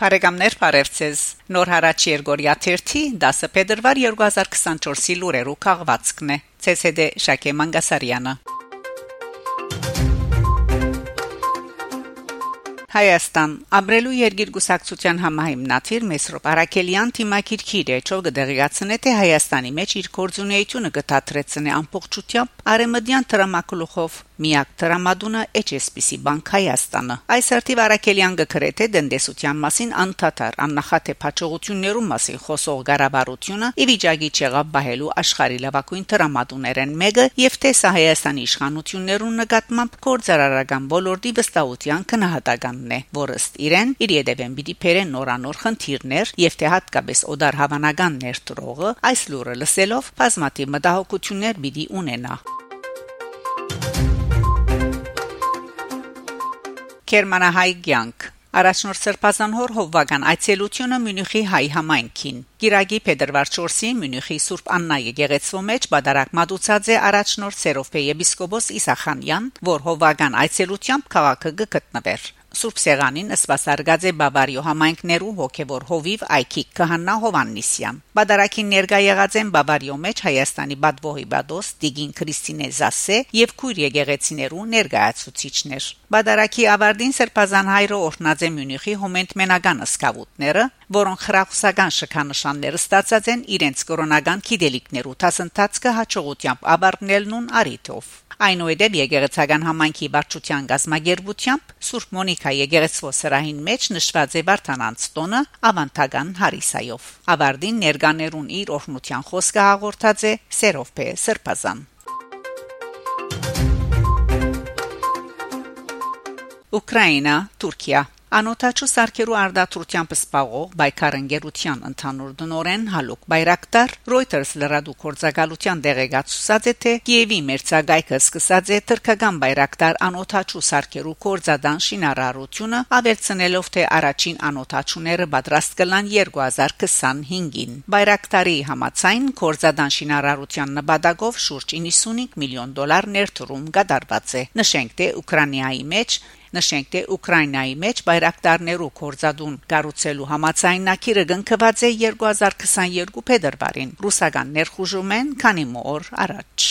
Բարեկամներ Փարեվցես Նոր հարաճ Երգորիա 1-ի 10 փետրվար 2024-ի լուրերու քաղվածքն է ՑՍԴ Շակե Մանգասարյանը Հայաստան. Աբրելու երկիր գուսակցության համահիմնադիր Մեսրոպ Արաքելյան թիմակիրքիր է ճով գդեղացնե թե Հայաստանի մեջ իր կորձունեությունը գտածրեցնե ամբողջությամբ արեմդյան տրամակլուխով միակ տրամադունը HSBC Bank Հայաստանը այս արդիվ Արաքելյան գկրե թե դնդեսության մասին անդադար աննախադեպ հաջողություններու մասին խոսող ղարաբարությունը ի վիճակի չեղավ բահելու աշխարհի լավագույն տրամադուներեն մեկը եւ թե սա Հայաստանի իշխանություններուն նկատմամբ կորձարարական ոլորտի վստահության քնահատական Հայաստանն է, որ ըստ իրեն իր յետևեն պիտի փերեն նորանոր խնդիրներ եւ թե հատկապես օդար հավանական ներդրողը այս լուրը լսելով բազմաթիվ մտահոգություններ պիտի ունենա։ Գերմանահայ ցանկ Արաշնոր Սերբազան հոր հովվական այցելությունը Մյունխի հայ համայնքին։ Գիրագի Փետրվար 4-ին Մյունխի Սուրբ Աննա եկեղեցու մեջ բادرակ մատուցած է Արաշնոր Սերոփե եպիսկոպոս Իսախանյան, որ հովվական այցելությամբ քաղաքը գտնվեր։ Սուրբ Սեղանին սպասարկած է Բավարիո համայնքներու հոգևոր հովիվ Այքի Քահանա Հովաննիսյան։ Բադարակին ներկա եղած են Բավարիո մեջ Հայաստանի Բադվոհի Բադոս Տիգին Քրիստինե Զասե եւ քույր եկեղեցիներու ներկայացուցիչներ։ Բադարակի ավարտին Սրբազան հայրը օրհնած է Մյունիխի հոմենտ մենական սկավուտները, որոնք խրախուսական շքանշաններ ստացած են իրենց կորոնական քիդելիկներու տասնտածքը հաջողությամբ ավարտնելն արիթով։ Այնուհետև եկեղեցական համայնքի վարչության գազմագերբությամբ Սուրբ Մոնիկա եկեղեցվո սրահին մեջ նշված է Վարդանանց տոնը ավանդական հարիսայով։ Ավարդին ներկաներուն իր օրհնության խոսքը հաղորդած է Սերովպե Սրբազան։ Ուկրաինա, Թուրքիա Անոթաչու սարքերու արդատրությամբ սպաղող Բայկար ընկերության ընդհանուր դնորեն Հալուկ Բայրակտար Reuters լրադու կորցակալության դեղեկացուցած է թե Կիևի մերցագայքը սկսած է թրքական Բայրակտար անոթաչու սարքերու կորցադան շինարարությունը ավելցնելով թե առաջին անոթաչուները պատրաստ կլան 2025-ին Բայրակտարի համացայն կորցադան շինարարության նպատակով շուրջ 95 միլիոն դոլար ներդրում կատարված է նշենք թե Ուկրաինայի մեջ Նշենք, թե Ուկրաինայի մեջ բայրակտարներու կորզադուն կառուցելու համացայնակիրը գնկված է 2022 փետրվարին։ Ռուսական ներխուժումեն քանի մոր առաջ։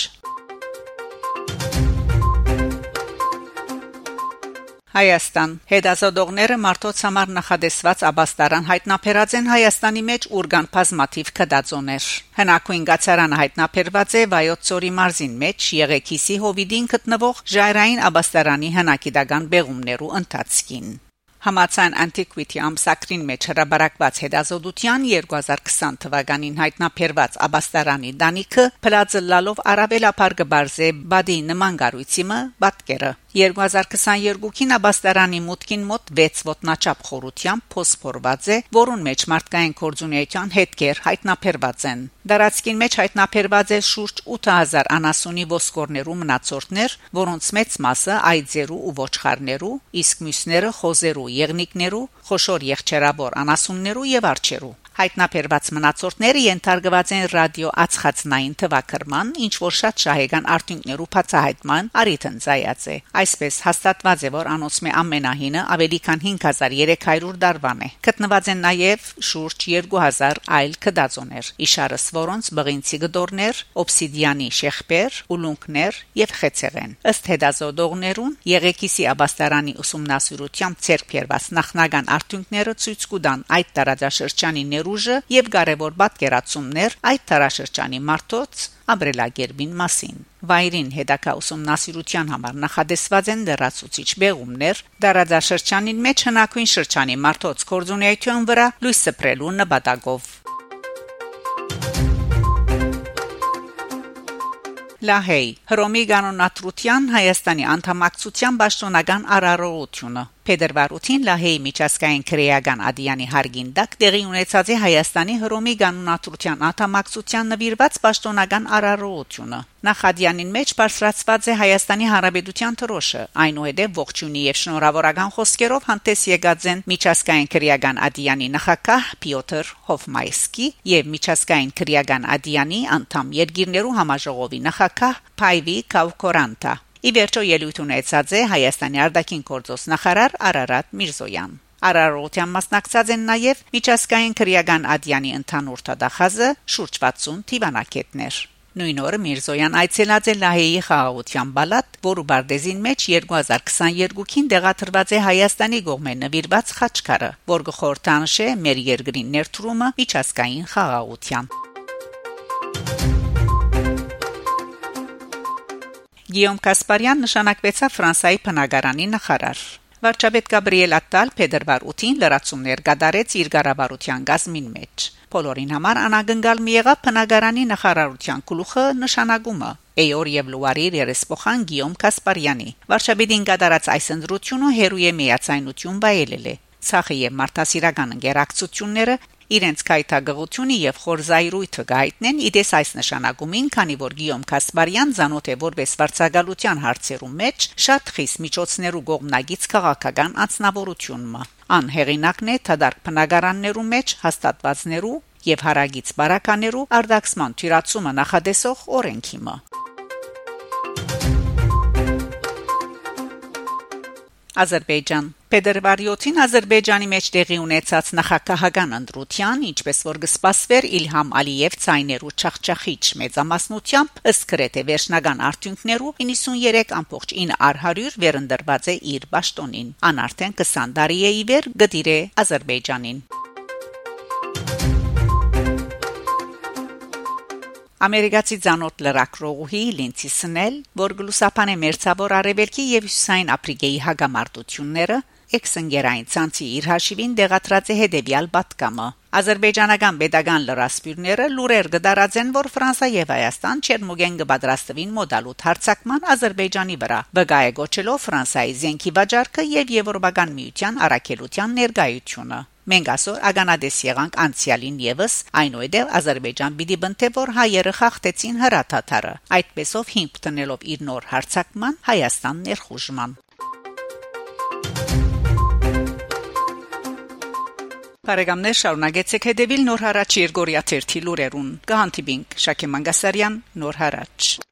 Հայաստան Հետազոտողները մարտոց համար նախադեсված աբաստարան հայտնաբերած են Հայաստանի մեջ ուրգան բազմաթիվ կդածոներ։ Հնակույն գացարանը հայտնաբերված է Վայոց ծորի մարզին մեջ Եղեքիսի հովիդին գտնվող Ժայրային աբաստարանի հնակիդական բեղումներու ընթացքին։ Համացան Antiquity ամսակրին մեջ հրաբարակված հետազոտության 2020 թվականին հայտնաբերված աբաստարանի դանիքը փլածը լալով արաբելապար գբարզե բադի նման գառույցիմը բատկերը 2022-ին աբաստարանի մուտքին մոտ 6 ոտնաչափ խորությամբ փոսփորված է, որուն մեջ մարդկային կորձունեության հետքեր հայտնաբերված են։ Դարածքին մեջ հայտնաբերված է շուրջ 8000 անասունի ոսկորներու մնացորդներ, որոնց մեծ մասը այծերու ու ոչխարներու, իսկ մյուսները խոզերու, եղնիկներու, խոշոր եղջերաբոր անասուններու եւ արջերու հայտնաբերված մնացորդները ենթարկված են ռադիո ածխածնային թվակրման, ինչ որ շատ շահեկան արդյունքներու բացահայտման արիթն ծայած է։ Այսպես հաստատված է, որ անոցմե ամենահինը ավելի քան 5300 դարվան է։ Գտնված են նաև շուրջ 2000 այլ կդածոներ, իշարս որոնց բղինցի գդորներ, օբսիդիանի շեղբեր, ուլունքներ եւ խեցեղեն։ Ըստ հետազոտողներուն Եղեկիսի աբաստարանի ուսումնասիրությամբ ցերկերված նախնական արդյունքները ցույց կտան այդ տարածաշրջանի ներուժը եւ կարևոր պատկերացումներ այդ տարաշրջանի մարդոց ամբրելագերբին մասին։ Վայրին հետակա ուսումնասիրության համար նախադեсված են դեռացուցիչ բեղումներ, դարաձաշրջանին մեջ հնակույն շրջանի մարդոց կորձունեություն վրա լույս սփռելու նպատակով։ Լահեյ Հռոմի կանոնատրության Հայաստանի անդամակցության պաշտոնական արարողությունը Փետրվար 8-ին Լահեյի միջազգային քրեական ադյանի հարգին դակ տեղի ունեցած է Հայաստանի Հռոմի կանոնատրության անդամակցության նվիրված պաշտոնական արարողությունը Նախադյանին մեջ բարձրացված է Հայաստանի Հանրապետության թրոշը այնուհետև ողջունի եւ շնորհավորական խոսքերով հանդես եկած են միջազգային քրեական ադյանի նախակահ Պյոտր Հոֆմայսկի եւ միջազգային քրեական ադյանի անդամ երկիրներու համաժողովի նախակահ Փայվի Կավկորանտա Ի վերջո ելույթ ունեցած է Հայաստանի արտաքին գործոստ նախարար Արարատ Միրզոյան։ Արարողության մասնակցած են նաև միջազգային քրեական ադյանի ընդհանուր տադախազը շուրջ 60 թիվանակետներ։ Նույն օրը Միրզոյան այցելած է Լահեի խաղաղության բալատ, որը Բարդեզին մեջ 2022-ին դեղաթրված է Հայաստանի գողմե նվիրված խաչքարը, որ գխորտանշե մեր երկրի ներդրումը միջազգային խաղաղության։ Գիոմ Կասպարյան նշանակվեցավ Ֆրանսիայի բնակարանի նախարար։ Վարչապետ Գաբրիել Ատտալ փետրվար 8-ին լրացումներ կատարեց իր ղարաբարության գազմին մեջ։ Բոլորին համար անագնգալ մի եղավ բնակարանի նախարարության գլուխը նշանակումը Էյոր եւ Լուարի երեսփոխան Գիոմ Կասպարյանի։ Վարչապետին կատարած այս ընդրությունը հերույ է միացայնություն վայելել է։ Ցախի եւ մարդասիրական ընկերակցությունները իրենց կայթագողությունը եւ խորզայրույթը գայտնեն իդես այս նշանակումին, քանի որ Գիոմ Կասպարյան ցանոթ է որպես վարչագալության հարցերու մեջ շատ խիստ միջոցներու կողմնագից քաղաքական անձնավորությունը։ Ան հեղինակն է թադարք բնակարաններու մեջ հաստատվածներու եւ հարագից բարականերու արդակսման թյուրացումը նախադեսող օրենքիմը։ Ադրբեջան Փետրվարի 7-ին Ադրբեջանի մեջ տեղի ունեցած նախագահական ընտրության, ինչպես որ գսպասվեր Իլհամ Ալիև ցայներու չախչախիչ մեծամասնությամբ ըստ գրեթե վերջնական արդյունքներու 93.9 վերընտրված է իր ճշտոնին։ Ան արդեն 20 տարի է ի վեր գդիր է Ադրբեջանին։ Ամերիկացի ցանոթ լրակրողուհի Լինցի Սնել, որ գլուսապան է մերցավոր արևելքի եւ հյուսային Աֆրիկայի հագամարտությունները, էքսընկերային ցանցի իր հաշիվին դեղատրած է հետեւյալ պատկամը։ Ադրբեջանական pedagogan լրասպիրները լուրեր գդարածեն, որ Ֆրանսա եւ Հայաստան Չերմոգեն կպատրաստվին մոդալուտ հարցակման Ադրբեջանի վրա։ Բգայ գոչելով Ֆրանսայի զենքի վաճառքը եւ Եվրոպական միության առաքելության ներկայությունը։ Մենք այսօր ագանադես եղանք անցյալին եւս, այնուհետև Ադրբեջան պիտի բնթե որ հայերը խախտեցին հրաթաթարը, այդպեսով հիմք տնելով իր նոր հարցակման Հայաստան ներխուժման։ Բարեկամներ շարունակեցեք հետևել նոր հարաճ Երգորիա 1 լուրերուն։ Կհանդիպինք Շակե Մանգասարյան նոր հարաճ